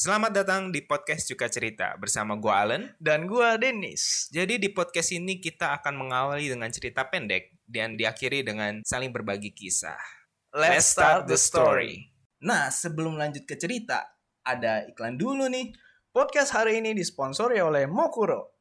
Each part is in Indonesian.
Selamat datang di podcast Cuka Cerita bersama gua Allen. Dan gua Dennis. Jadi di podcast ini kita akan mengawali dengan cerita pendek dan diakhiri dengan saling berbagi kisah. Let's start the story. Nah, sebelum lanjut ke cerita, ada iklan dulu nih. Podcast hari ini disponsori oleh Mokuro.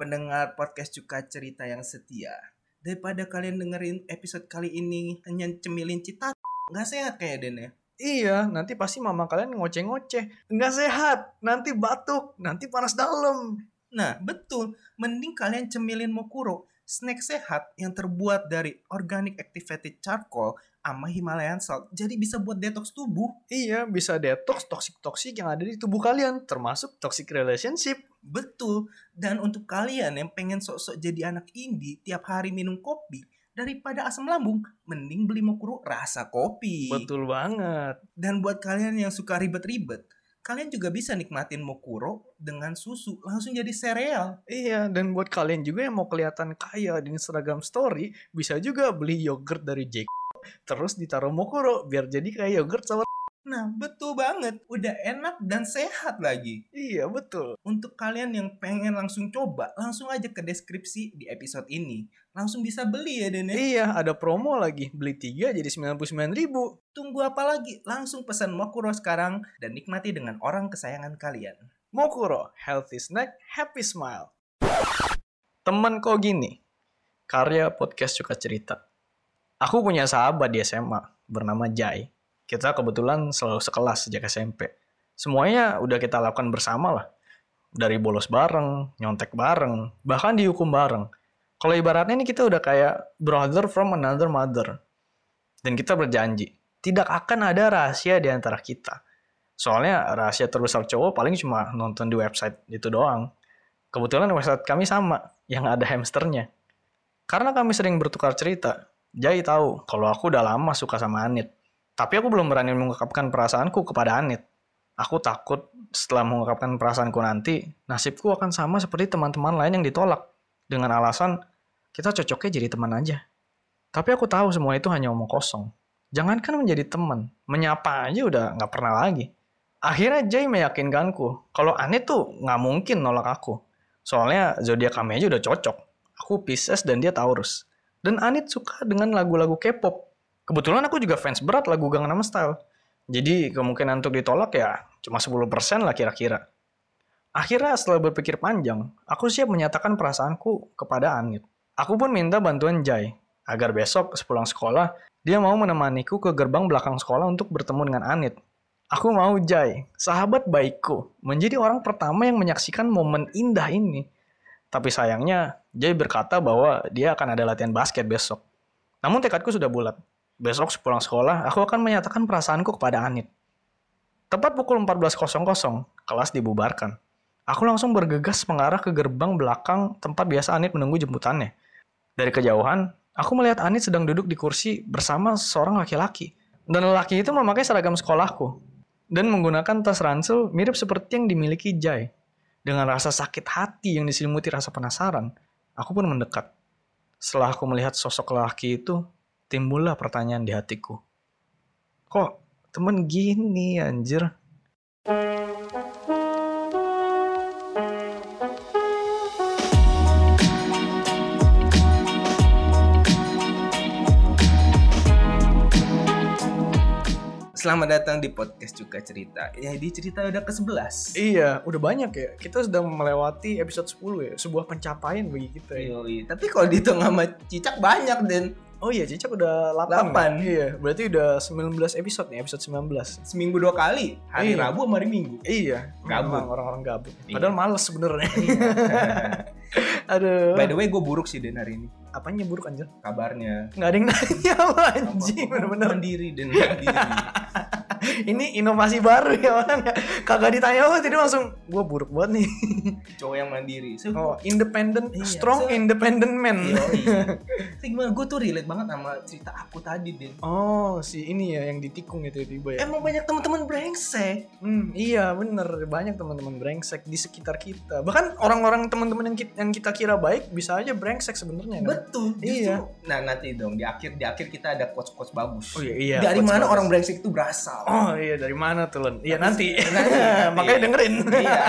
Pendengar podcast Cuka Cerita yang setia. Daripada kalian dengerin episode kali ini hanya cemilin cita, nggak sehat kayak Den ya. Iya, nanti pasti mama kalian ngoceh-ngoceh. Nggak sehat, nanti batuk, nanti panas dalam. Nah, betul. Mending kalian cemilin Mokuro, snack sehat yang terbuat dari organic activated charcoal sama Himalayan salt. Jadi bisa buat detox tubuh. Iya, bisa detox toksik-toksik yang ada di tubuh kalian, termasuk toxic relationship. Betul. Dan untuk kalian yang pengen sok-sok jadi anak indie tiap hari minum kopi, daripada asam lambung, mending beli Mokuro rasa kopi. Betul banget. Dan buat kalian yang suka ribet-ribet, kalian juga bisa nikmatin Mokuro dengan susu langsung jadi sereal. Iya, dan buat kalian juga yang mau kelihatan kaya di Instagram story, bisa juga beli yogurt dari Jake terus ditaruh Mokuro biar jadi kayak yogurt sama Nah, betul banget. Udah enak dan sehat lagi. Iya, betul. Untuk kalian yang pengen langsung coba, langsung aja ke deskripsi di episode ini. Langsung bisa beli ya, Den. ya? Iya, ada promo lagi. Beli 3 jadi 99 ribu. Tunggu apa lagi? Langsung pesan Mokuro sekarang dan nikmati dengan orang kesayangan kalian. Mokuro, healthy snack, happy smile. Temen kok gini, karya podcast suka cerita. Aku punya sahabat di SMA bernama Jai. Kita kebetulan selalu sekelas sejak SMP. Semuanya udah kita lakukan bersama lah. Dari bolos bareng, nyontek bareng, bahkan dihukum bareng. Kalau ibaratnya ini kita udah kayak brother from another mother. Dan kita berjanji, tidak akan ada rahasia di antara kita. Soalnya rahasia terbesar cowok paling cuma nonton di website itu doang. Kebetulan website kami sama, yang ada hamsternya. Karena kami sering bertukar cerita, Jai tahu kalau aku udah lama suka sama Anit. Tapi aku belum berani mengungkapkan perasaanku kepada Anit. Aku takut setelah mengungkapkan perasaanku nanti, nasibku akan sama seperti teman-teman lain yang ditolak. Dengan alasan, kita cocoknya jadi teman aja. Tapi aku tahu semua itu hanya omong kosong. Jangankan menjadi teman, menyapa aja udah nggak pernah lagi. Akhirnya Jay meyakinkanku kalau Anit tuh nggak mungkin nolak aku. Soalnya zodiak kami aja udah cocok. Aku Pisces dan dia Taurus. Dan Anit suka dengan lagu-lagu K-pop. Kebetulan aku juga fans berat lagu Gangnam Style. Jadi kemungkinan untuk ditolak ya cuma 10% lah kira-kira. Akhirnya setelah berpikir panjang, aku siap menyatakan perasaanku kepada Anit. Aku pun minta bantuan Jai, agar besok sepulang sekolah, dia mau menemaniku ke gerbang belakang sekolah untuk bertemu dengan Anit. Aku mau Jai, sahabat baikku, menjadi orang pertama yang menyaksikan momen indah ini. Tapi sayangnya, Jai berkata bahwa dia akan ada latihan basket besok. Namun tekadku sudah bulat. Besok sepulang sekolah, aku akan menyatakan perasaanku kepada Anit. Tepat pukul 14.00, kelas dibubarkan. Aku langsung bergegas mengarah ke gerbang belakang tempat biasa Anit menunggu jemputannya. Dari kejauhan, aku melihat Anit sedang duduk di kursi bersama seorang laki-laki. Dan lelaki itu memakai seragam sekolahku. Dan menggunakan tas ransel mirip seperti yang dimiliki Jai. Dengan rasa sakit hati yang diselimuti rasa penasaran, aku pun mendekat. Setelah aku melihat sosok lelaki itu, timbullah pertanyaan di hatiku. Kok temen gini anjir? Selamat datang di podcast Cuka Cerita. Ya, di cerita udah ke-11. Iya, udah banyak ya. Kita sudah melewati episode 10 ya. Sebuah pencapaian bagi kita ya. Yoi. Tapi kalau dihitung sama Cicak banyak, Den. Oh iya, Cicak udah 8. Delapan. Iya, berarti udah 19 episode nih, episode 19. Seminggu dua kali. Hari Iya. Rabu sama hari Minggu. Iya, Gabut. memang orang-orang gabut. Iya. Padahal males sebenarnya. Aduh. By the way, gue buruk sih, Den, hari ini. Apanya buruk anjir? Kabarnya. Nggak ada yang nanya lo anjing, bener-bener. Mandiri, Den. Mandiri. Ini inovasi baru ya orang ya. Kagak ditanya apa jadi langsung gua buruk banget nih. Cowok yang mandiri. So, Oh, independent, Iya, strong so- independent man. Yoi. Tapi gimana, gue tuh relate banget sama cerita aku tadi, Den. Oh, si ini ya yang ditikung itu tiba ya. Emang banyak teman-teman brengsek. Hmm, iya bener banyak teman-teman brengsek di sekitar kita. Bahkan orang-orang teman-teman yang kita, yang kita kira baik bisa aja brengsek sebenarnya. kan? Betul. Justru, Iya. Nah nanti dong di akhir di akhir kita ada quotes bagus. Oh iya, iya. Dari mana bagus. orang brengsek itu berasal? Oh Oh iya dari mana tuh Len? Iya nanti. Nanti, nanti. Makanya dengerin. Iya.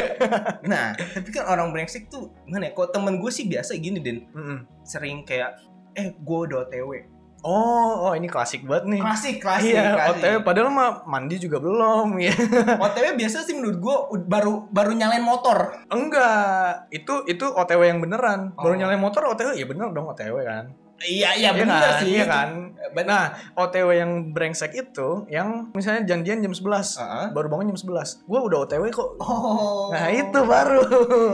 nah, tapi kan orang brengsek tuh mana ya? Kok temen gue sih biasa gini Den, Mm-mm. sering kayak eh gue udah OTW. Oh, oh ini klasik banget nih. Klasik, klasik, Iya, klasik. OTW padahal mah mandi juga belum ya. OTW biasa sih menurut gue baru baru nyalain motor. Enggak, itu itu OTW yang beneran. Baru Oh. nyalain motor OTW ya bener dong OTW kan. Iya, iya Iya bener kan? sih. Iya kan? Nah, OTW yang brengsek itu yang misalnya janjian jam 11. Heeh. Baru bangun jam 11. Gua udah OTW kok. Oh. Nah, itu baru.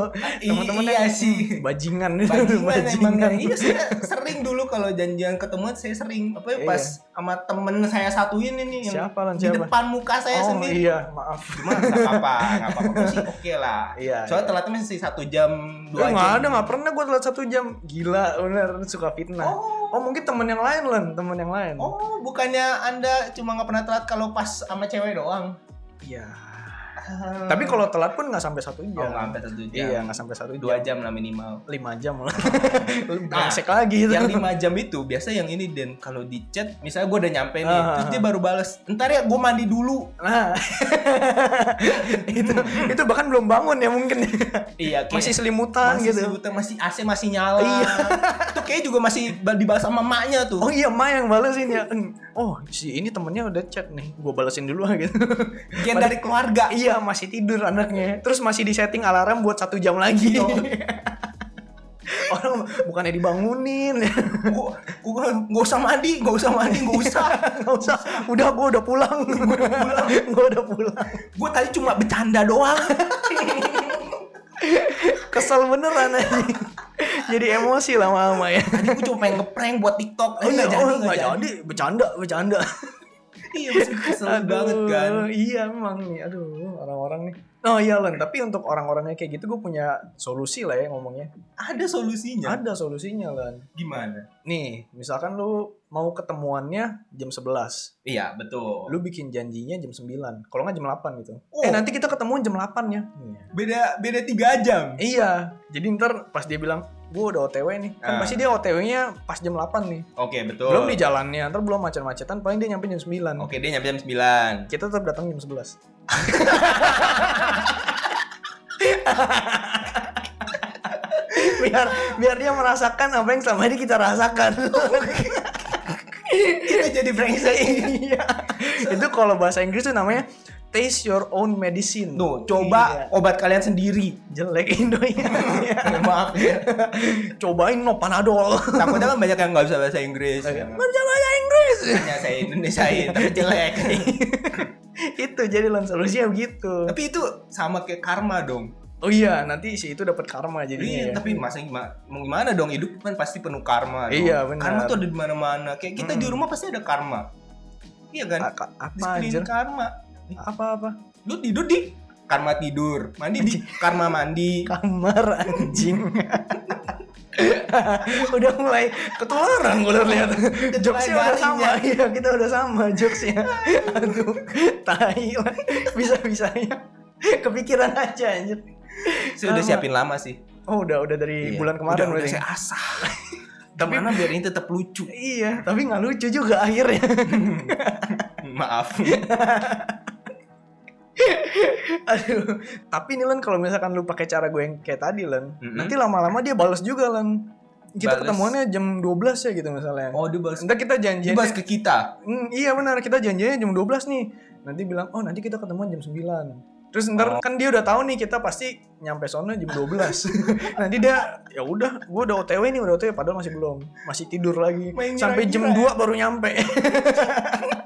Teman-teman iya sih. Bajingan. Bajingan emang Iya saya sering dulu kalau janjian ketemuan saya sering apa ya Iya. pas sama temen saya satu ini nih yang Siapa lan di siapa? depan muka saya oh sendiri. iya, maaf. Cuma nggak apa-apa, nggak apa-apa Gua sih oke lah. Iya. Soalnya telatnya masih satu jam, dua nggak jam. ada, nggak pernah gue telat satu jam. Gila, bener suka fitnah. Oh, Oh, mungkin temen yang lain lan, temen yang lain. oh, bukannya anda cuma nggak pernah telat kalau pas sama cewek doang? Iya. Ah. Tapi kalau telat pun nggak sampai satu oh jam. nggak sampai satu jam. Iya, nggak sampai satu jam. dua jam lah minimal. lima jam lah. Nah, lagi itu. yang lima jam itu biasa yang ini dan kalau di chat misalnya gue udah nyampe nih Ah, terus ah, dia baru bales ntar ya gue mandi dulu Nah, itu itu bahkan belum bangun ya mungkin. iya kayak- Masih selimutan masih gitu. sebutan, masih AC masih nyala Iya. itu kayak juga masih bal- dibalas sama maknya tuh Oh iya, Ma yang balesin ya. Oh, si ini temennya udah chat nih. Gue balesin dulu ah, gitu. gen dari keluarga iya, masih tidur anaknya. Terus masih di setting alarm buat satu jam lagi. Oh. Orang bukannya dibangunin. gua gua nggak usah mandi nggak usah mandi nggak usah Nggak usah. Udah, gue udah pulang. Gue udah pulang. Gue udah pulang. gue tadi cuma bercanda doang Kesel beneran aja. Jadi emosi lama-lama ya. tadi gue cuma pengen ngeprank buat TikTok Oh, iya, nggak jadi oh, nggak nggak jadi. Bercanda, bercanda. Iya masih kesel banget kan Iya emang nih, aduh orang-orang nih. Oh iya Len, tapi untuk orang-orangnya kayak gitu gue punya solusi lah ya ngomongnya. ada solusinya Ada solusinya Len. gimana Nih, misalkan lu mau ketemuannya jam 11. iya betul Lu bikin janjinya jam 9. Kalau nggak jam 8 gitu. Oh. Eh nanti kita ketemuan jam 8 ya. beda beda tiga jam Iya. Jadi ntar pas dia bilang, gue udah OTW nih. Kan Ah. pasti dia OTW-nya pas jam 8 nih. oke betul Belum di jalannya, ntar belum macet-macetan, paling dia nyampe jam 9. oke dia nyampe jam 9 Kita tetap datang jam 11. biar biar dia merasakan apa yang selama ini kita rasakan. kita jadi brengsek iya. Itu kalau bahasa Inggris tuh namanya taste your own medicine. Tuh, coba Iya. obat kalian sendiri. jelek Indo ya. Maaf ya. Cobain no panadol. Takutnya kan banyak yang nggak bisa bahasa Inggris. Baca bahasa Inggris. Hanya saya Indonesiain, tapi jelek. itu jadi lan solusinya begitu. tapi itu sama kayak karma dong. Oh iya, nanti si itu dapat karma jadinya Iya, ya. tapi masa gimana, mau gimana dong hidup kan pasti penuh karma. dong. Iya, benar. Karma tuh ada di mana-mana. Kayak kita di rumah pasti ada karma. Iya kan? A- apa screen anjir? Karma. Apa-apa? Lu tidur di karma tidur, mandi di karma mandi. kamar anjing udah mulai ketularan gue udah lihat jokesnya udah sama iya kita udah sama jokesnya aduh tai lah bisa bisanya kepikiran aja anjir Saya udah siapin lama sih. oh udah udah dari Iya. bulan kemarin udah, udah saya asah. Tapi- Tapi biar ini tetap lucu. iya tapi nggak lucu juga akhirnya Maaf. aduh tapi nih Len kalau misalkan lu pakai cara gue yang kayak tadi Len Mm-mm. nanti lama-lama dia balas juga Len kita Bales. ketemuannya jam 12 ya gitu misalnya Oh, dia balas Ntar kita dia janjian balas ke kita. Hmm, iya benar, kita janjinya jam 12 nih. Nanti bilang, "Oh, nanti kita ketemuan jam 9." Terus ntar Oh. kan dia udah tahu nih kita pasti nyampe sono jam 12. nanti dia ya udah, gua udah OTW nih, udah OTW padahal masih belum. Masih tidur lagi. Main Sampai jam ngira-ngira 2 baru nyampe.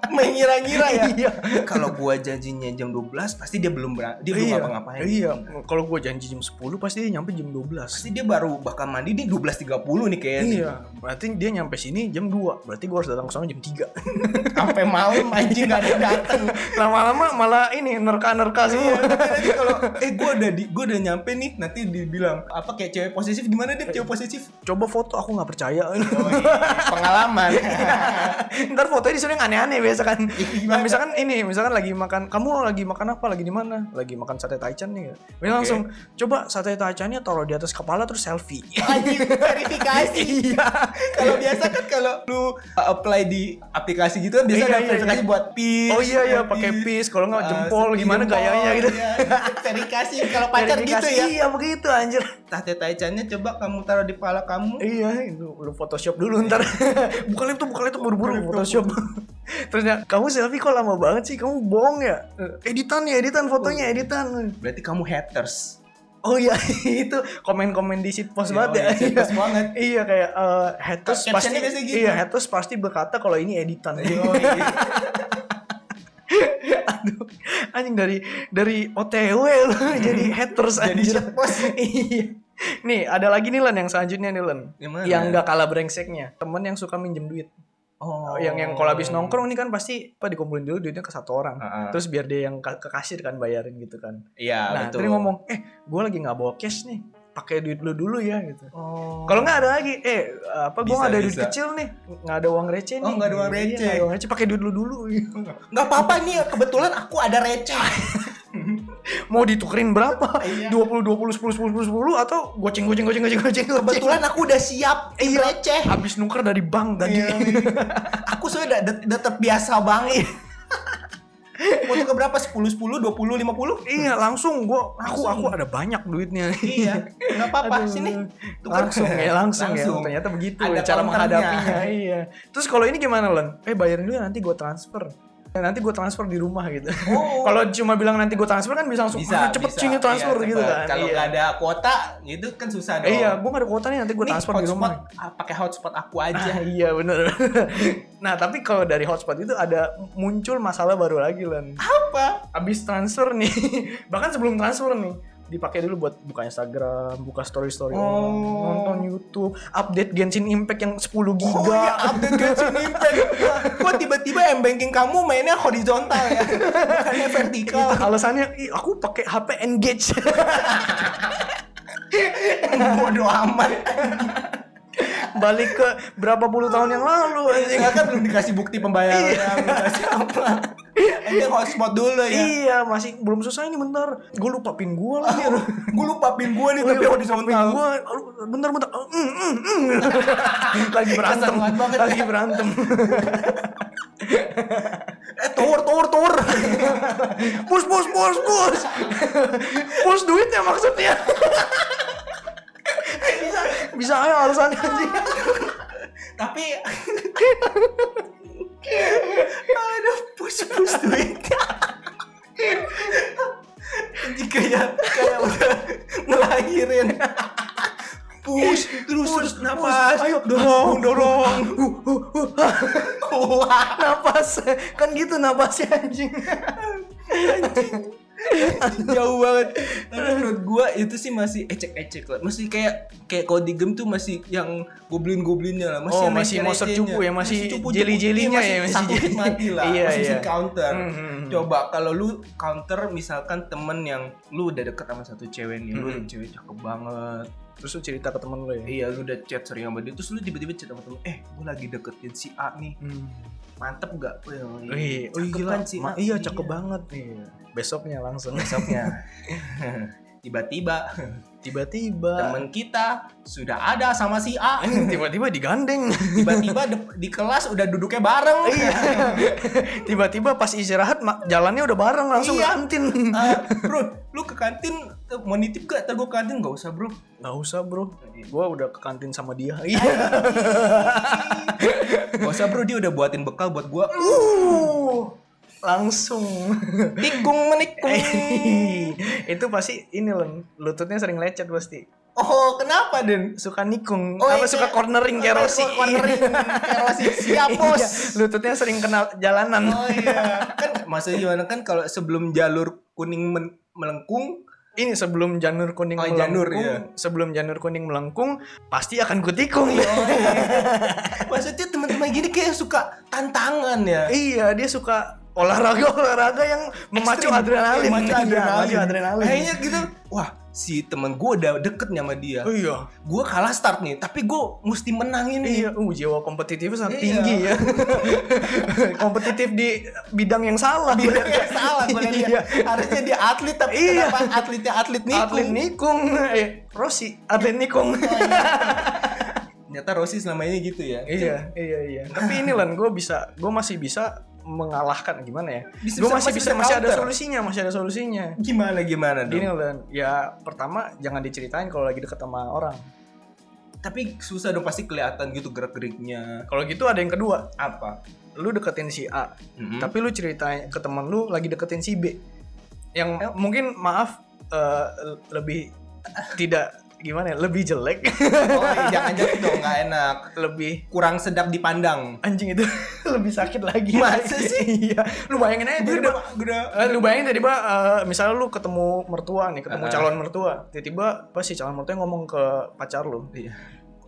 Mengira-ngira ya. iya. Kalau gua janjinya jam 12 pasti dia belum ber- dia belum iya. ngapa-ngapain. Iya, kalau gua janji jam 10 pasti dia nyampe jam 12. Pasti dia baru bakal mandi di 12.30 nih kayaknya. Iya, berarti dia nyampe sini jam 2. Berarti gua harus datang ke sana jam 3. Sampai malam anjing gak ada datang. Lama-lama malah ini nerka-nerka semua. Nanti kalau eh gue udah di gue udah nyampe nih nanti dibilang apa kayak cewek posesif gimana deh cewek posesif Coba foto aku nggak percaya. oh, iya. pengalaman Ntar fotonya disuruh yang aneh-aneh biasa kan. Nah, Gimana? misalkan ini, misalkan lagi makan, kamu lagi makan apa? Lagi di mana? Lagi makan sate taichan nih. Misalkan Oke. langsung coba sate taichannya taruh di atas kepala terus selfie. Verifikasi iya. kalau biasa kan kalau lu apply di aplikasi gitu kan biasa Iya, ada iya, verifikasi iya. buat pis Oh iya iya pakai pis, kalau nggak Uh, jempol gimana gayanya gitu. Iya. verifikasi kalau pacar gitu ya Iya begitu anjir. Tate taichannya coba kamu taruh di kepala kamu Iya, itu lu Photoshop dulu ntar. bukan itu, bukan itu buru-buru Photoshop. Terus kamu selfie kok lama banget sih? Kamu bohong ya? Editan ya, editan fotonya, editan. berarti kamu haters Oh iya, itu komen-komen di shitpost banget ya. Iya, Iya. banget. Iya kayak eh, haters pasti gitu. iya haters pasti berkata kalau ini editan. Oh, iya. Aduh, anjing dari dari OTW lu jadi haters Jadi anjir. shitpost. iya. Nih, ada lagi nih Len yang selanjutnya nih Len. Gimana? Yang nggak kalah brengseknya. Temen yang suka minjem duit. oh yang yang kalau habis nongkrong nih kan pasti apa dikumpulin dulu duitnya ke satu orang. Heeh. Terus biar dia yang ke, ke kasir kan bayarin gitu kan. iya nah, betul terus ngomong, "Eh, gue lagi nggak bawa cash nih. Pakai duit lu dulu ya." gitu. oh Kalau nggak ada lagi, eh apa gue nggak ada duit bisa. kecil nih, nggak ada uang receh nih. Oh, nggak ada uang Iya, receh. ada uang receh, pakai duit lu dulu. nggak apa-apa nih kebetulan aku ada receh Mau ditukerin berapa? Iya. 20 20 10 10 10 10 atau goceng goceng goceng goceng goceng. kebetulan aku udah siap Iya. receh habis nuker dari bank tadi. Iya. aku sudah udah, udah terbiasa banget mau tuh berapa? 10 10 20 50 iya, langsung. Gua aku Langsung. aku ada banyak duitnya. iya. Nggak apa-apa. Sini. Tukar. langsung ya langsung, Langsung. ya ternyata begitu Ada cara menghadapinya. Iya. Terus kalau ini gimana Len eh bayarin dulu ya, nanti gue transfer. Ya, nanti gue transfer di rumah gitu. Oh. kalau cuma bilang nanti gue transfer kan bisa langsung bisa "Ah, cepet bisa. sini transfer Iya, gitu cepet. kan. Kalau iya. nggak ada kuota gitu kan susah dong. Eh, iya gue gak ada kuota nih nanti gue transfer di rumah. ah, pakai hotspot aku aja. Ah, iya bener. Nah tapi kalau dari hotspot itu ada muncul masalah baru lagi Len apa? Abis transfer nih. Bahkan sebelum transfer nih dipakai dulu buat buka Instagram, buka story story Oh. nonton YouTube, update Genshin Impact yang 10 giga. Oh ya update Genshin Impact Kok tiba-tiba M-banking kamu mainnya horizontal ya Bukannya vertikal Alasannya, "Ih, aku pakai HP Engage. Bodoh amat Balik ke berapa puluh tahun yang lalu anjing. Enggak kan belum dikasih bukti pembayaran Dikasih apa Nanti hotspot dulu ya Iya, masih belum selesai nih bentar. Gue lupa pin gue lagi. Gue lupa pin gue nih Oh, tapi iya, horizontal pin aduh, bentar bentar. Mm, mm, mm. lagi berantem, lagi berantem. Eh tower tower tower Pus pus pus pus. Pus duitnya maksudnya. Bisa aja alasannya anjing. Tapi Ada push-push duit. Anjing kayak Kayak udah ngelahirin Push Terus terus napas. ayo. Dorong dorong. Wah. Napas. Kan gitu napasnya anjing. jauh banget tapi menurut gua itu sih masih ecek-ecek lah masih kayak kayak kalau di game tuh masih yang goblin goblinnya lah masih Oh, yang masih monster cupu ya, masih cupu-cupu. jelly-jellynya Iya, ya, masih jelly. mati lah Iya, masih iya. counter Hmm, hmm, hmm. coba kalau lu counter misalkan temen yang lu udah deket sama satu cewek nih lu Hmm. cewek cakep banget Terus lu cerita ke temen lu ya. iya lu udah chat sering sama dia terus lu tiba-tiba chat sama temen eh gua lagi deketin si A nih Hmm. Mantep gak Wih, Wih, oh cakep gila. kan si Ma- iya, Iya. cakep banget. Iya. Besoknya langsung. besoknya tiba-tiba Tiba-tiba. temen kita sudah ada sama si A tiba-tiba digandeng. tiba-tiba de- di kelas udah duduknya bareng Iya. Tiba-tiba pas istirahat jalannya udah bareng langsung ke Iya. kantin. Ah, bro lu ke kantin mau nitip gak? Ntar gue ke kantin gak usah bro Gak usah bro. Gua udah ke kantin sama dia. Iya. Gak usah bro dia udah buatin bekal buat gue Uh, langsung. Tikung menikung itu pasti ini Len, lututnya sering lecet pasti. Oh kenapa Den? Suka nikung, Oh, apa iya, suka cornering kayak Rossi. Cornering kayak Rossi Siap bos Iya, lututnya sering kena jalanan. Oh iya Kan maksudnya gimana kan kalau sebelum jalur kuning melengkung Ini sebelum janur kuning Oh, melengkung, janur, iya. sebelum janur kuning melengkung, pasti akan kutikung. Oh, iya. Maksudnya teman-teman gini kayak suka tantangan ya iya, dia suka olahraga olahraga yang memacu adrenalin. Memacu Iya, adrenalin. memacu adrenalin. Kayaknya gitu. Wah, si temen gue udah deket nih sama dia. Oh iya. Gue kalah start nih, tapi gue mesti menang ini. Iya, uh, jiwa kompetitifnya sangat Iya. tinggi ya. Kompetitif di bidang yang salah. Bidang yang salah gue. Iya. Harusnya dia atlet tapi Iya. kenapa atletnya atlet nih? Atlet nikung, eh Rossi, atlet nikung. Ternyata Rossi selama ini gitu ya. iya, iya, iya. Tapi ini lan, gue bisa, gue masih bisa mengalahkan gimana ya? Bisa- Gue masih bisa, bisa masih ada solusinya, masih ada solusinya. Gimana gimana dong? Gini lan, ya pertama jangan diceritain kalau lagi deket sama orang. Tapi susah dong pasti kelihatan gitu gerak-geriknya. Kalau gitu ada yang kedua, Apa? lu deketin si A, Mm-mm. tapi lu ceritain ke temen lu lagi deketin si B yang mungkin maaf eh, lebih tidak gimana ya lebih jelek Oh, iya, jangan jadi dong nggak enak. lebih Kurang sedap dipandang. anjing itu lebih sakit lagi Masa sih? iya lu bayangin aja tiba udah, Eh, lu bayangin tiba-tiba eh, misalnya lu ketemu mertua nih ketemu Ah. calon mertua tiba-tiba pas si calon mertua ngomong ke pacar lu Iya.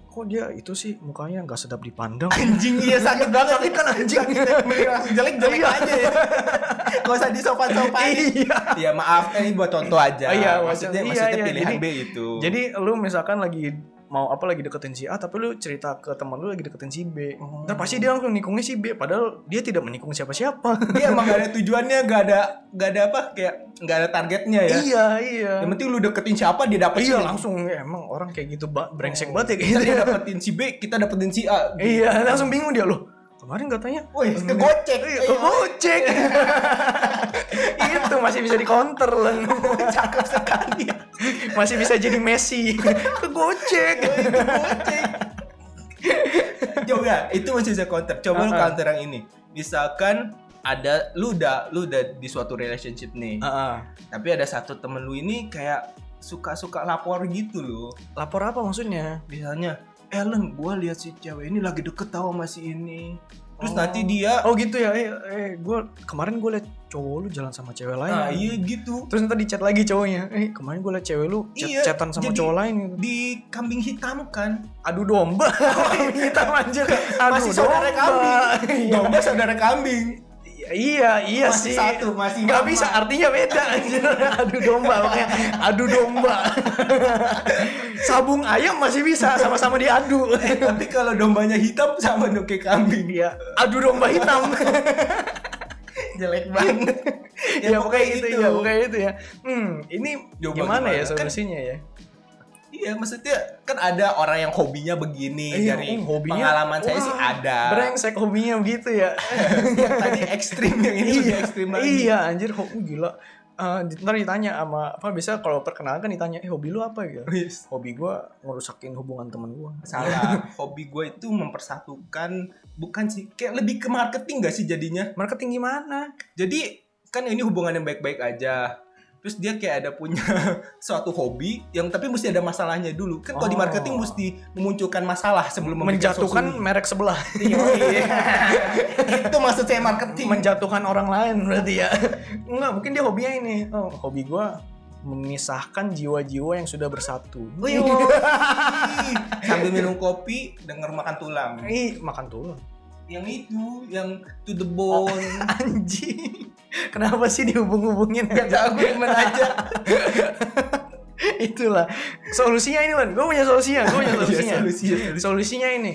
Kok dia itu sih mukanya nggak sedap dipandang anjing iya sakit banget sakit kan anjing langsung jelek jelek Iya. aja ya. Gak usah disopan-sopan. iya Iya maaf kan ini buat contoh aja. Oh, iya, maksudnya iya, maksudnya iya, pilihan B itu. Jadi lu misalkan lagi mau apa lagi deketin si A tapi lu cerita ke teman lu lagi deketin si B. Oh. Ntar pasti dia langsung nikungnya si B padahal dia tidak menikung siapa-siapa. dia emang gak ada tujuannya, gak ada gak ada apa kayak gak ada targetnya ya. iya, iya. Yang penting lu deketin siapa dia dapet Iya langsung ya, emang orang kayak gitu ba- brengsek Oh. banget ya kayak Kita gitu. dia ya. dapetin si B, kita dapetin si A. Iya, langsung bingung dia loh. Kemarin katanya Woi, kegocek. Iya, kegocek. itu masih bisa di counter lah. Cakep sekali. masih bisa jadi Messi. Kegocek. Kegocek. Coba, itu masih bisa counter. Coba lu Uh-uh. counter yang ini. Misalkan ada lu udah lu udah di suatu relationship nih. Heeh. Tapi ada satu temen lu ini kayak suka-suka lapor gitu loh. Lapor apa maksudnya? Misalnya, Ellen, gue lihat si cewek ini lagi deket tau sama si ini. Terus Oh. nanti dia, Oh gitu ya. Eh, eh gue kemarin gue liat cowok lu jalan sama cewek lain. nah iya gitu. Terus ntar di chat lagi cowoknya. Eh kemarin gue liat cewek lu chat Iya, chatan sama jadi- cowok lain gitu. Di kambing hitam kan. Adu domba. Kita anjir. Adu Masih saudara domba. kambing. Iya. Domba saudara kambing. Iya, iya Masih sih. satu, masih Gak mama. bisa, artinya beda. Adu domba makanya adu domba. Sabung ayam masih bisa sama-sama diadu. Tapi kalau dombanya hitam sama kayak kambing. Iya, adu domba hitam. Jelek banget. ya, pokoknya itu ya, pokoknya itu ya. Hmm, ini Coba gimana, ya gimana? Kan- solusinya ya? Iya, maksudnya kan ada orang yang hobinya begini Iya, dari oh, hobinya- pengalaman saya Wah, sih ada. Brengsek hobinya begitu ya. yang tadi ekstrim yang ini lebih ekstrim lagi. Iya anjir ho gila. Eh, ntar ditanya sama apa biasa kalau perkenalan kan ditanya eh hobi lu apa gitu. Yes. Hobi gua ngerusakin hubungan temen gua. Salah. Hobi gue itu mempersatukan bukan sih kayak lebih ke marketing gak sih jadinya? Marketing gimana? Jadi kan ini hubungan yang baik-baik aja. Terus dia kayak ada punya suatu hobi yang tapi mesti ada masalahnya dulu. Kan kalau di Oh. marketing mesti memunculkan masalah sebelum Menjatuhkan solusi. merek sebelah. Iya. itu maksud saya marketing. Menjatuhkan orang lain berarti ya. Enggak, mungkin dia hobinya ini. Oh, hobi gua memisahkan jiwa-jiwa yang sudah bersatu. Sambil minum kopi denger makan tulang. Ih, makan tulang. Yang itu, yang to the bone. Anjing. Kenapa sih dihubung-hubungin? Gak tau gue gimana aja. Itulah solusinya ini lan. Gue punya solusinya. Gue punya Iya, solusinya. solusinya, solusinya. Ini.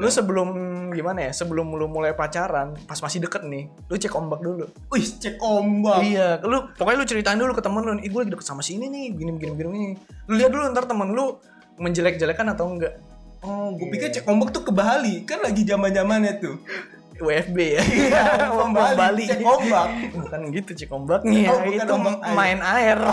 Lu sebelum gimana ya? Sebelum lu mulai pacaran, pas masih deket nih, lu cek ombak dulu. Wih, cek ombak. Iya, lu pokoknya lu ceritain dulu ke temen lu, ih gue lagi deket sama si ini nih, begini begini begini. begini." Lu lihat dulu ntar temen lu menjelek-jelekan atau enggak. Oh, gue pikir cek ombak tuh ke Bali. Kan lagi zaman zamannya tuh. WFB ya. Iya, Bom Bali. Bali. Cek ombak. Bukan gitu cek ombaknya, Oh, bukan itu ombak air. main air.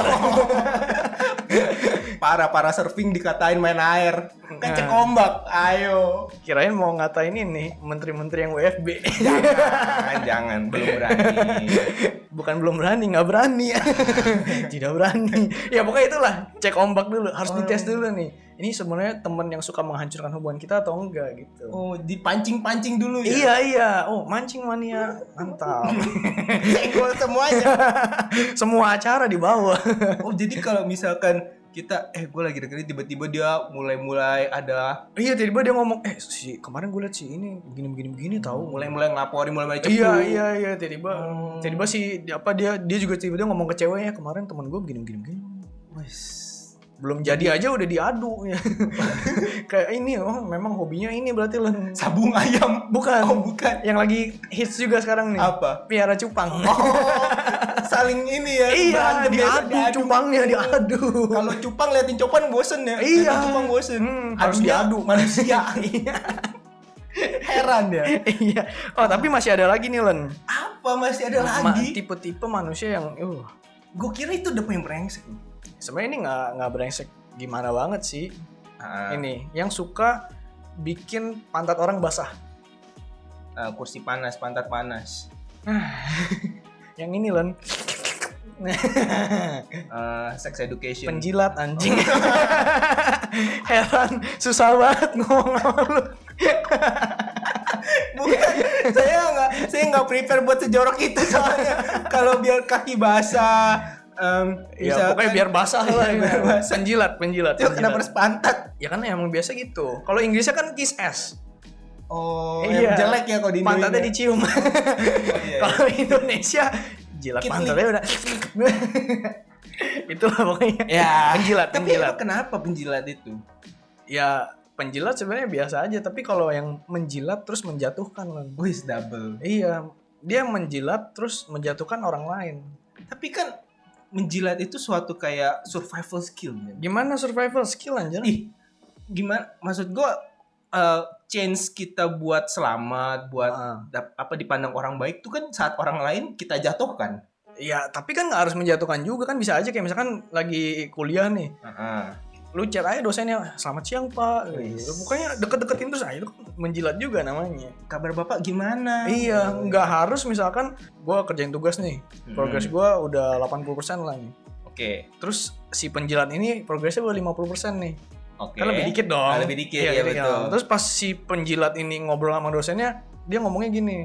Para para surfing dikatain main air. Kan cek Nah. ombak. Ayo. Kirain mau ngatain ini menteri-menteri yang WFB. Jangan, jangan, belum berani. Bukan belum berani, nggak berani. Tidak berani. Ya pokoknya itulah, cek ombak dulu, harus Oh. dites dulu nih. Ini sebenarnya teman yang suka menghancurkan hubungan kita atau enggak gitu. Oh, dipancing-pancing dulu ya. Iya iya, oh mancing mania, mantap. Senggol semuanya. Semua acara di bawah. Oh, jadi kalau misalkan kita eh gue lagi deketin tiba-tiba dia mulai-mulai ada Iya tiba-tiba dia ngomong, eh si kemarin gue liat si ini begini begini begini tahu. mulai-mulai ngelaporin mulai-mulai cepu. Iya iya iya tiba-tiba Hmm. tiba-tiba si apa dia dia juga tiba-tiba ngomong ke ceweknya kemarin teman gue begini begini begini. Wes. Belum jadi aja udah diadu ya. Kayak ini oh memang hobinya ini berarti lah. Sabung ayam. Bukan. Oh, bukan. Yang lagi hits juga sekarang nih. Apa? Piara cupang. Oh, saling ini ya. iya, berantem ya, diadu, cupangnya diadu. Kalau cupang liatin copan bosen ya. Iya. Liatin cupang bosen. Hmm, harus diadu. manusia. Iya. Heran ya. Iya. Oh, tapi masih ada lagi nih, Len. Apa masih ada Ma- lagi? tipe-tipe manusia yang uh Gue kira itu udah paling brengsek. sebenarnya ini nggak nggak brengsek gimana banget sih Ah, ini yang suka bikin pantat orang basah ah, kursi panas, pantat panas. yang ini Len Ah, sex education. penjilat anjing heran susah banget ngomong sama lu Bukan, saya nggak, saya nggak prepare buat sejorok itu soalnya. Kalau biar kaki basah, em, ya misalkan- pokoknya biar basah lah ya. biar basah. penjilat penjilat, Itu kenapa penjilat. harus pantat? ya kan emang biasa gitu kalau Inggrisnya kan kiss ass Oh, Iya. yang jelek ya kalau di pantatnya Indonesia. dicium Oh, iya. kalau Indonesia jilat Kitli. pantatnya udah itu lah pokoknya Ya, penjilat Tapi penjilat emang kenapa penjilat itu? ya penjilat sebenarnya biasa aja tapi kalau yang menjilat terus menjatuhkan Lan. Wih, double. iya dia menjilat terus menjatuhkan orang lain Tapi kan menjilat itu suatu kayak survival skill. gimana survival skill anjir Ih, gimana? Maksud gua eh, chance kita buat selamat, buat dap- apa dipandang orang baik itu kan saat orang lain kita jatuhkan. ya tapi kan nggak harus menjatuhkan juga kan bisa aja kayak misalkan lagi kuliah nih. Lu chat aja dosennya selamat siang pak. Gitu. bukannya deket-deketin terus itu kan menjilat juga namanya. Kabar bapak gimana? iya nggak harus misalkan gua kerjain tugas nih progres Hmm. gua udah 80% lah nih. Oke, terus si penjilat ini progresnya baru 50% nih oke. Kan lebih dikit dong. Ah, lebih dikit, iya, gitu kan. betul. Terus pas si penjilat ini ngobrol sama dosennya, dia ngomongnya gini.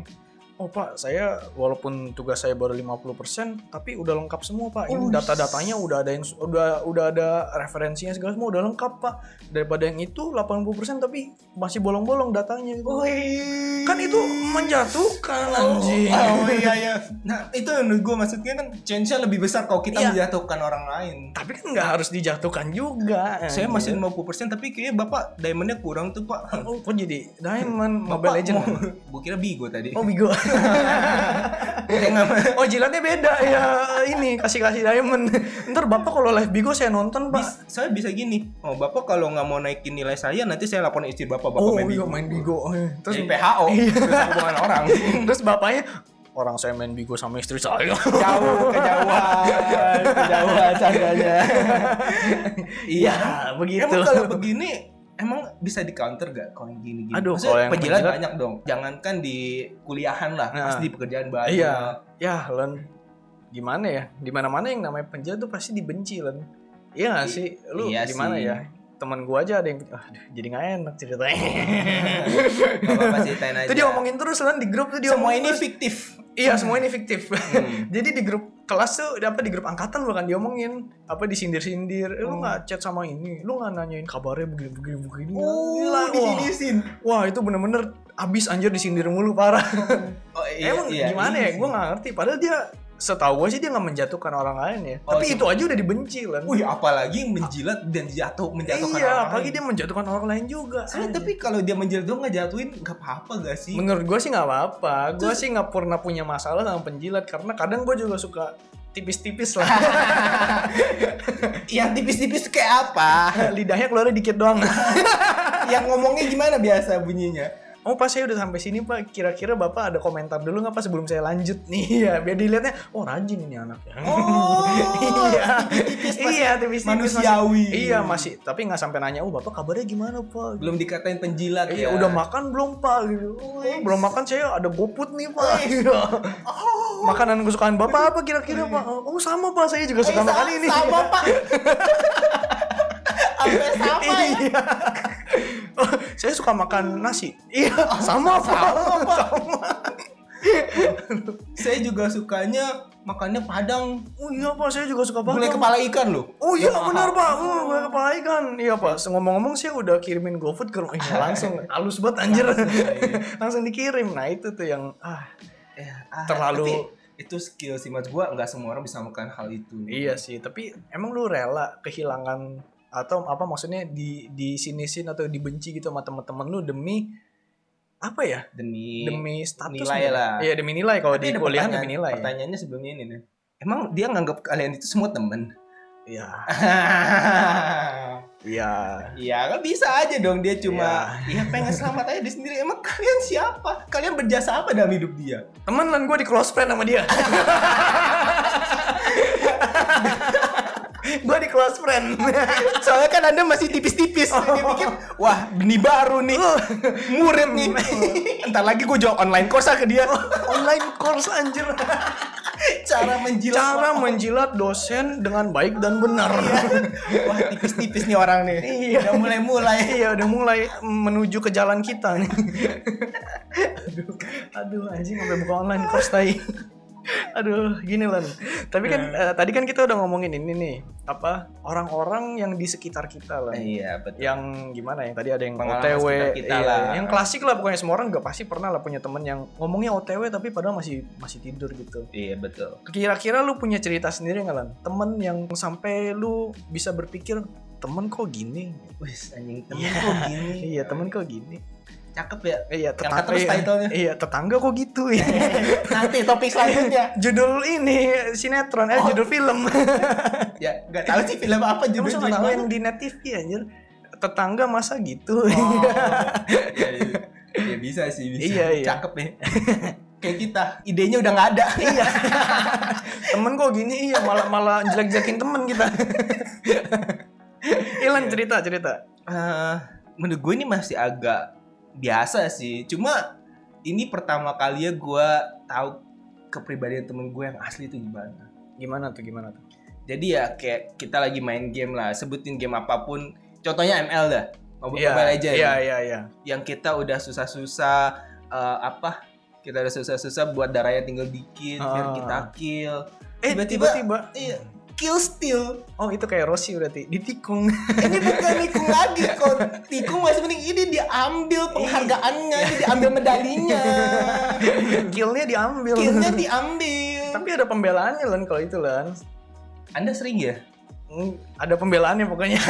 Oh pak, saya walaupun tugas saya baru 50% tapi udah lengkap semua pak. Ini Uish. data-datanya udah ada yang udah udah ada referensinya segala semua udah lengkap pak. Daripada yang itu 80% tapi masih bolong-bolong datanya gitu. Wih. Kan itu menjatuhkan anjing. Oh, iya iya. Nah, itu yang gue maksudnya kan chance-nya lebih besar kalau kita Iya. menjatuhkan orang lain. Tapi kan nggak harus dijatuhkan juga. Saya masih 50% tapi kayaknya Bapak diamondnya kurang tuh, Pak. Oh, kok jadi Diamond Mobile Legend? Gue kira Bigo tadi. Oh, Bigo. Oh jilatnya beda ya ini kasih kasih diamond. Ntar bapak kalau live bigo saya nonton pak. Bis- saya bisa gini. Oh, Bapak kalau nggak mau naikin nilai saya nanti saya laporin istri Bapak Bapak oh main iya Bigo. main bigo. Eh, Terus Jadi PHO, Perusahaan hubungan orang. terus bapaknya orang saya main bigo sama istri saya. Jauh, kejauhan, kejauhan candanya. Iya begitu. Emang kalau begini emang bisa di counter gak kalau yang gini-gini? Aduh, Maksudnya kalau penjilat penjilat- banyak dong. Jangankan di kuliahan lah, Nah. pasti di pekerjaan banyak. Iya. Ya Len gimana ya? Di mana mana yang namanya penjilat tuh pasti dibenci Len. Iya gak sih? Lu iya gimana sih. ya? Temen gua aja ada yang aduh, jadi nggak enak ceritanya. Gak apa-apa ceritain aja. Itu dia ngomongin terus Len di grup tuh dia semua ini terus. fiktif. Iya semua ini fiktif. Hmm. Jadi di grup kelas tuh apa di grup angkatan bahkan diomongin apa disindir-sindir. Eh, lu Hmm. nggak chat sama ini, lu nggak nanyain kabarnya begini begini begini. Oh, disinisin. Wah itu bener-bener abis anjir disindir mulu parah. Oh, Emang gimana ya? Gue nggak ngerti. Padahal dia setahu gue sih dia nggak menjatuhkan orang lain ya. Oh, Tapi itu cuma- aja udah dibenci lah. Wih, apalagi menjilat dan jatuh menjatuhkan Iya, orang apalagi lain. dia menjatuhkan orang lain juga. Saya, Anjir. tapi kalau dia menjilat doang nggak jatuhin nggak apa-apa gak sih? Menurut gue sih nggak apa-apa. Gue sih nggak pernah punya masalah sama penjilat karena kadang gue juga suka tipis-tipis lah. yang tipis-tipis kayak apa? Lidahnya keluarnya dikit doang. yang ngomongnya gimana biasa bunyinya? Oh pas saya udah sampai sini pak, kira-kira bapak ada komentar dulu nggak pak sebelum saya lanjut nih ya biar dilihatnya, oh rajin ini anaknya. Oh, iya, masih iya tipis manusiawi. Iya masih, tapi nggak sampai nanya, oh bapak kabarnya gimana pak? Belum dikatain penjilat Iya, ya. udah makan belum pak? Gitu. Oh, belum makan saya ada goput nih pak. Iya. Oh, Makanan kesukaan bapak apa kira-kira pak? Oh sama pak, saya juga suka eh, makan ini. Sama pak. Sampai sama ya. Iya. Saya suka makan nasi. Iya, sama pak. Sama. Saya juga sukanya makannya padang Oh iya pak, saya juga suka gulai banget. kepala ikan loh. Oh iya benar pak, oh, gue kepala ikan. Iya pak, ngomong-ngomong saya udah kirimin GoFood ke rumah. Iya, langsung halus banget anjir. langsung dikirim. Nah itu tuh yang ah Ya, ah, Terlalu- tapi itu skill sih mas gua nggak semua orang bisa melakukan hal itu. iya sih. Tapi emang lu rela kehilangan atau apa maksudnya di di sinisin atau dibenci gitu sama teman-teman lu demi apa ya? Demi Demi status nilai lah. Iya demi nilai kalau di kuliah demi nilai. Pertanyaannya sebelumnya ini nih. Emang dia nganggap kalian itu semua temen? Iya. Iya. Iya kan bisa aja dong dia cuma ya pengen selamat aja di sendiri. Emang kalian siapa? Kalian berjasa apa dalam hidup dia? Temen lan gue di close friend sama dia. close friend. Soalnya kan anda masih tipis-tipis. Dia pikir wah benih baru nih, murid nih. Ntar lagi gue jawab online course ke dia. Online course anjir. Cara menjilat. Cara menjilat dosen dengan baik dan benar. Wah tipis-tipis nih orang nih. Iya. Udah mulai-mulai. iya, udah mulai menuju ke jalan kita nih. aduh, aduh anjing sampai buka online course tai. Aduh, gini lan. Tapi kan eh, tadi kan kita udah ngomongin ini nih, apa orang-orang yang di sekitar kita lah. Iya betul. yang gimana yang tadi ada yang Pengalaman OTW kita iya, lah. yang klasik lah pokoknya semua orang juga pasti pernah lah punya temen yang ngomongnya OTW tapi padahal masih masih tidur gitu Iya betul. kira-kira lu punya cerita sendiri nggak lan temen yang sampai lu bisa berpikir temen kok gini Wih anjing temen Iya. kok gini. iya temen kok gini Cakep ya. iya tetangga terus iya, title-nya. iya tetangga kok gitu ya Nanti topik selanjutnya. judul ini sinetron eh Oh. judul film ya nggak tahu sih film apa judulnya. sama tahu yang di net TV anjir tetangga masa gitu Oh. ya, ya. Ya, bisa sih bisa. Iya, iya. Cakep ya. Kayak kita, idenya udah nggak ada. iya temen kok gini iya malah malah jelek-jelekin temen kita Ilan cerita cerita Eh, menurut gue ini masih agak biasa sih. Cuma ini pertama kalinya gue tahu kepribadian temen gue yang asli itu gimana. gimana tuh gimana tuh Jadi ya kayak kita lagi main game lah, sebutin game apa pun. Contohnya ML dah, Mobile, Iya, Mobile Legends. iya iya iya Yang kita udah susah-susah eh, apa? Kita udah susah-susah buat darahnya tinggal dikit biar Ah. kita kill. eh Tiba-tiba- tiba-tiba Iya, kill steal. oh itu kayak Rossi berarti. Ditikung. Ini bukan tikung lagi kok tikung masih mending ini diambil penghargaannya ini diambil medalinya. Killnya diambil. Killnya diambil. Tapi ada pembelaannya lan kalau itu lan anda sering ya? Hmm, ada pembelaannya pokoknya.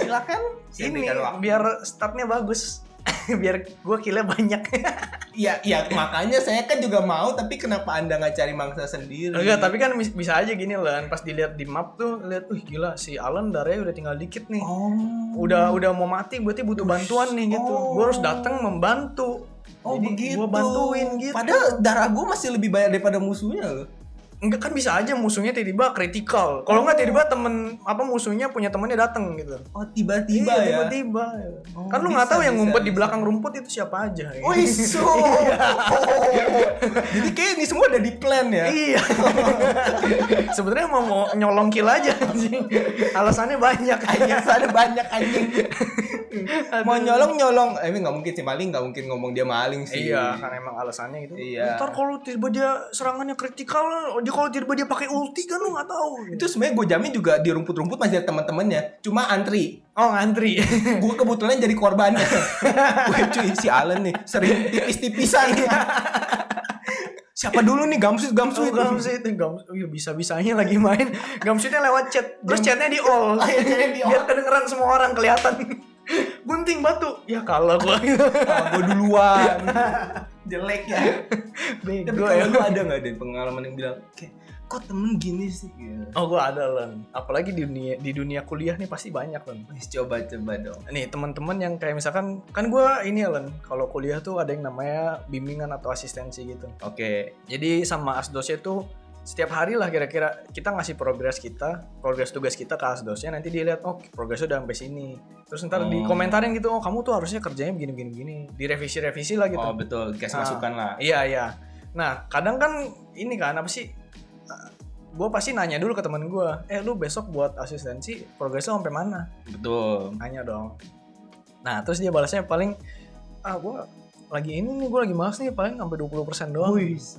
Silakan. Ini. waktu. biar startnya bagus biar gua killnya banyak ya ya makanya saya kan juga mau tapi kenapa anda nggak cari mangsa sendiri Enggak, tapi kan bisa aja gini lan pas dilihat di map tuh lihat, wih gila si Alan darahnya udah tinggal dikit nih. oh Udah udah mau mati berarti butuh bantuan nih gitu. Oh. Gua harus datang membantu. oh Jadi begitu Gua bantuin gitu. padahal darah gue masih lebih banyak daripada musuhnya loh Enggak kan bisa aja musuhnya tiba-tiba kritikal. Kalau nggak tiba-tiba temen apa musuhnya punya temennya datang gitu. oh tiba-tiba Iya, ya Tiba-tiba. Oh, kan lu nggak bisa, tahu yang bisa, ngumpet di bisa. belakang rumput itu siapa aja. Oh iso. Jadi kayak ini semua udah di plan ya. Iya. Sebenarnya mau, mau nyolong kill aja anjing. Alasannya banyak ada banyak anjing. Mau nyolong nyolong. Eh nggak mungkin sih maling nggak mungkin ngomong dia maling sih. Iya, kan emang alasannya gitu. Iya. Ntar kalau tiba dia serangannya kritikal, dia kalau tiba dia pakai ulti kan lu nggak tahu. Itu sebenarnya gue jamin juga di rumput-rumput masih ada teman-temannya. Cuma antri. oh ngantri. Gue kebetulan jadi korbannya. Wih cuy si Allen nih sering tipis-tipisan. Siapa dulu nih gamsut Gamsu gamsut gamsu itu gamsu. Oh, iya bisa bisanya lagi main. Gamsutnya lewat chat. Terus chatnya di all. Oh, iya. Biar kedengeran semua orang kelihatan. Gunting batu. Ya kalah gua. Ah, gue duluan. Jelek ya. Tapi Bego ya. lu ada nggak deh pengalaman yang bilang kayak kok temen gini sih? Gitu. Oh gua ada lan. Apalagi di dunia di dunia kuliah nih pasti banyak lan. Coba coba dong. nih teman-teman yang kayak misalkan kan gua ini Alan kalau kuliah tuh ada yang namanya bimbingan atau asistensi gitu Oke. jadi sama asdosnya tuh setiap hari lah kira-kira kita ngasih progres kita progres tugas kita ke asdosnya nanti dia lihat oh progresnya udah sampai sini terus ntar di Oh. komentarin gitu oh kamu tuh harusnya kerjanya begini begini begini direvisi revisi lah gitu Oh betul, dikasih Nah. masukan lah. iya iya nah kadang kan ini kan apa sih gue pasti nanya dulu ke teman gue eh lu besok buat asistensi progresnya sampai mana Betul. nanya dong nah terus dia balasnya paling ah gue lagi ini nih gue lagi males nih paling sampai 20% doang.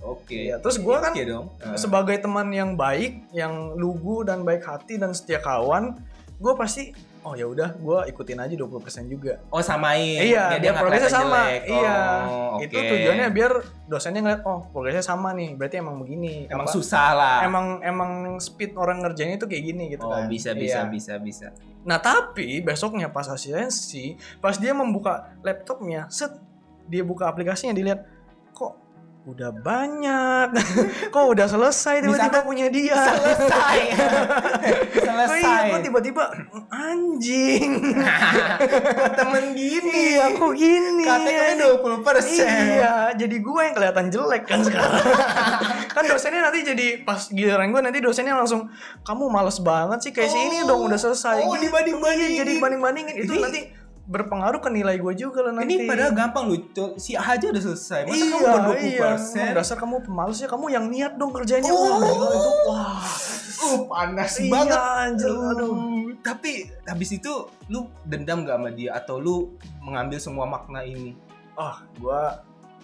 Oke. Iya, terus gua kan Oke dong. Eh, Sebagai teman yang baik, yang lugu dan baik hati dan setia kawan, gue pasti oh ya udah gue ikutin aja 20% juga. Oh samain. Iya, biar nggak progresnya sama. jelek. Iya. Oh, Itu oke. tujuannya biar dosennya ngeliat oh progresnya sama nih, berarti emang begini. emang Apa, susah lah. Emang emang speed orang ngerjainnya itu kayak gini gitu oh, kan. bisa bisa Iya. bisa bisa. Nah tapi besoknya pas asistensi, pas dia membuka laptopnya, set dia buka aplikasinya dilihat kok udah banyak, kok udah selesai tiba-tiba punya dia. Selesai. Oh iya, Selesai. kok tiba-tiba anjing. Kok temen gini. Iya, kok gini. Katanya 20 persen. Iya, jadi gue yang kelihatan jelek kan sekarang. kan dosennya nanti jadi pas giliran gue nanti dosennya langsung kamu males banget sih kayak sini Oh. dong udah selesai. Oh, Gitu. dibanding-bandingin. Iya, jadi banding-bandingin itu Ini- nanti berpengaruh ke nilai gue juga loh nanti. Ini padahal gampang loh. Cok. Si A aja udah selesai. Masa iya, kamu baru 20 iya. persen? Emang Dasar kamu pemalas ya, kamu yang niat dong kerjanya. Oh. Wah, gila itu. Wah. Uh, panas Iya, banget. anjir, aduh. Tapi habis itu lu dendam gak sama dia atau lu mengambil semua makna ini? Oh, gue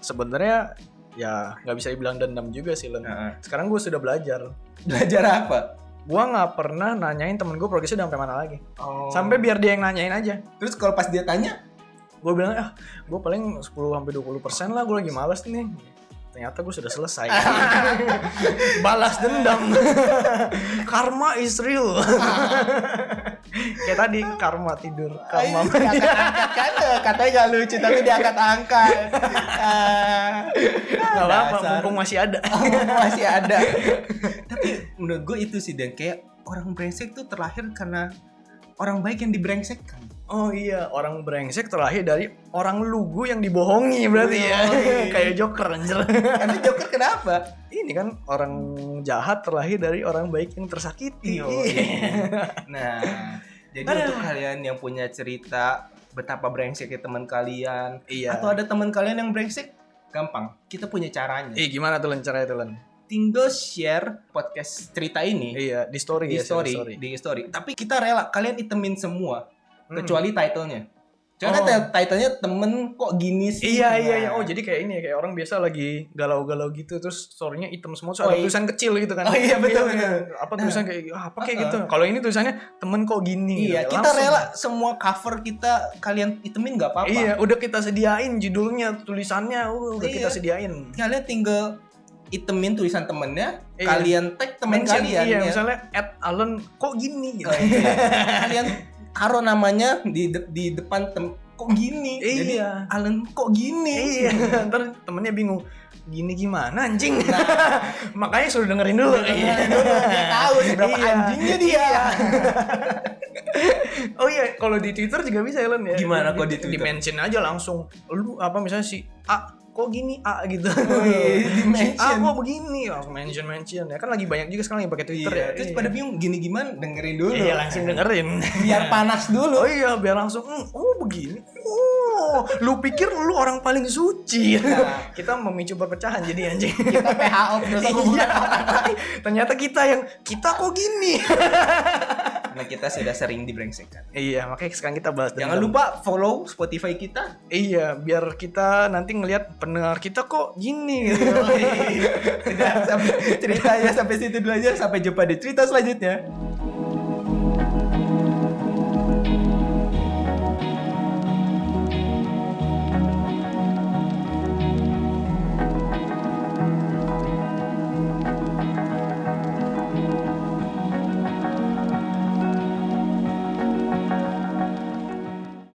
sebenarnya ya nggak bisa dibilang dendam juga sih Len. Heeh. Sekarang gue sudah belajar. Belajar apa? Gue nggak pernah nanyain temen gue progresnya udah sampai mana lagi. Oh. Sampai biar dia yang nanyain aja. terus kalau pas dia tanya, Gue bilang, ah gue paling 10 sampai 20 persen lah, gue lagi males nih. Ternyata gue sudah selesai. Balas dendam. karma is real. Kayak tadi karma tidur, karma diangkat-angkat kan katanya gak lucu tapi diangkat-angkat. Ah, Gak apa-apa, dasar. mumpung masih ada. masih ada. tapi menurut gue itu sih dan kayak orang brengsek tuh terlahir karena orang baik yang dibrengsekkan. Oh iya, orang brengsek terlahir dari orang lugu yang dibohongi berarti ya. Yoi. Kayak Joker anjir. Karena Joker kenapa? Ini kan orang jahat terlahir dari orang baik yang tersakiti. Iya. Nah, jadi Aduh. untuk kalian yang punya cerita betapa brengseknya teman kalian Iya. atau ada teman kalian yang brengsek, gampang. Kita punya caranya. Eh gimana tuh Len caranya tuh Len? Tinggal share podcast cerita ini Iya, di story di ya, story, di story. Tapi kita rela kalian itemin semua Hmm. kecuali titlenya. Soalnya Oh. kan titlenya temen kok gini sih. Iya iya iya. Nah. Oh jadi kayak ini ya kayak orang biasa lagi galau-galau gitu terus storynya hitam semua terus Oh, ada iya. tulisan kecil gitu kan. Oh, iya, betul, iya. betul. Apa Nah. tulisan kayak ah, apa kayak Uh-uh. gitu. Kalau ini tulisannya temen kok gini. Iya, gitu. kita Langsung. rela semua cover kita kalian itemin nggak apa-apa. Iya, udah kita sediain judulnya, tulisannya uh, udah Iya. kita sediain. Kalian tinggal itemin tulisan temennya, Iya. kalian tag teman Mention, kalian iya, ya. misalnya at Allen kok gini gitu. Oh, iya. kalian taruh namanya di de- di depan tem kok gini. Jadi Iya. Alan kok gini. iya, ntar temennya bingung. Gini gimana anjing? Makanya suruh dengerin dulu. Iya, dia tahu seberapa Iya. anjingnya dia. Iya. oh iya, kalau di Twitter juga bisa Ellen ya. Gimana kalau di Twitter? Di-mention aja langsung. Lu apa misalnya si A kok gini A gitu. Oh iya, Si di-mention. A kok begini, langsung mention mention ya kan lagi banyak juga sekarang yang pakai Twitter Iya, ya. terus Iya. pada bingung gini gimana dengerin dulu. Iya langsung dengerin. Biar panas dulu. Oh iya, biar langsung, "Hmm, oh begini. Oh, lu pikir lu orang paling suci. Nah. kita memicu perpecahan jadi anjing. Kita PHO. Iya. Ternyata kita yang kita kok gini. Karena kita sudah sering dibrengsekkan. iya, makanya sekarang kita bahas Jangan dendam. lupa follow Spotify kita. Iya, biar kita nanti ngelihat pendengar kita kok gini gitu. Udah, sampai ceritanya sampai situ dulu aja. Sampai jumpa di cerita selanjutnya.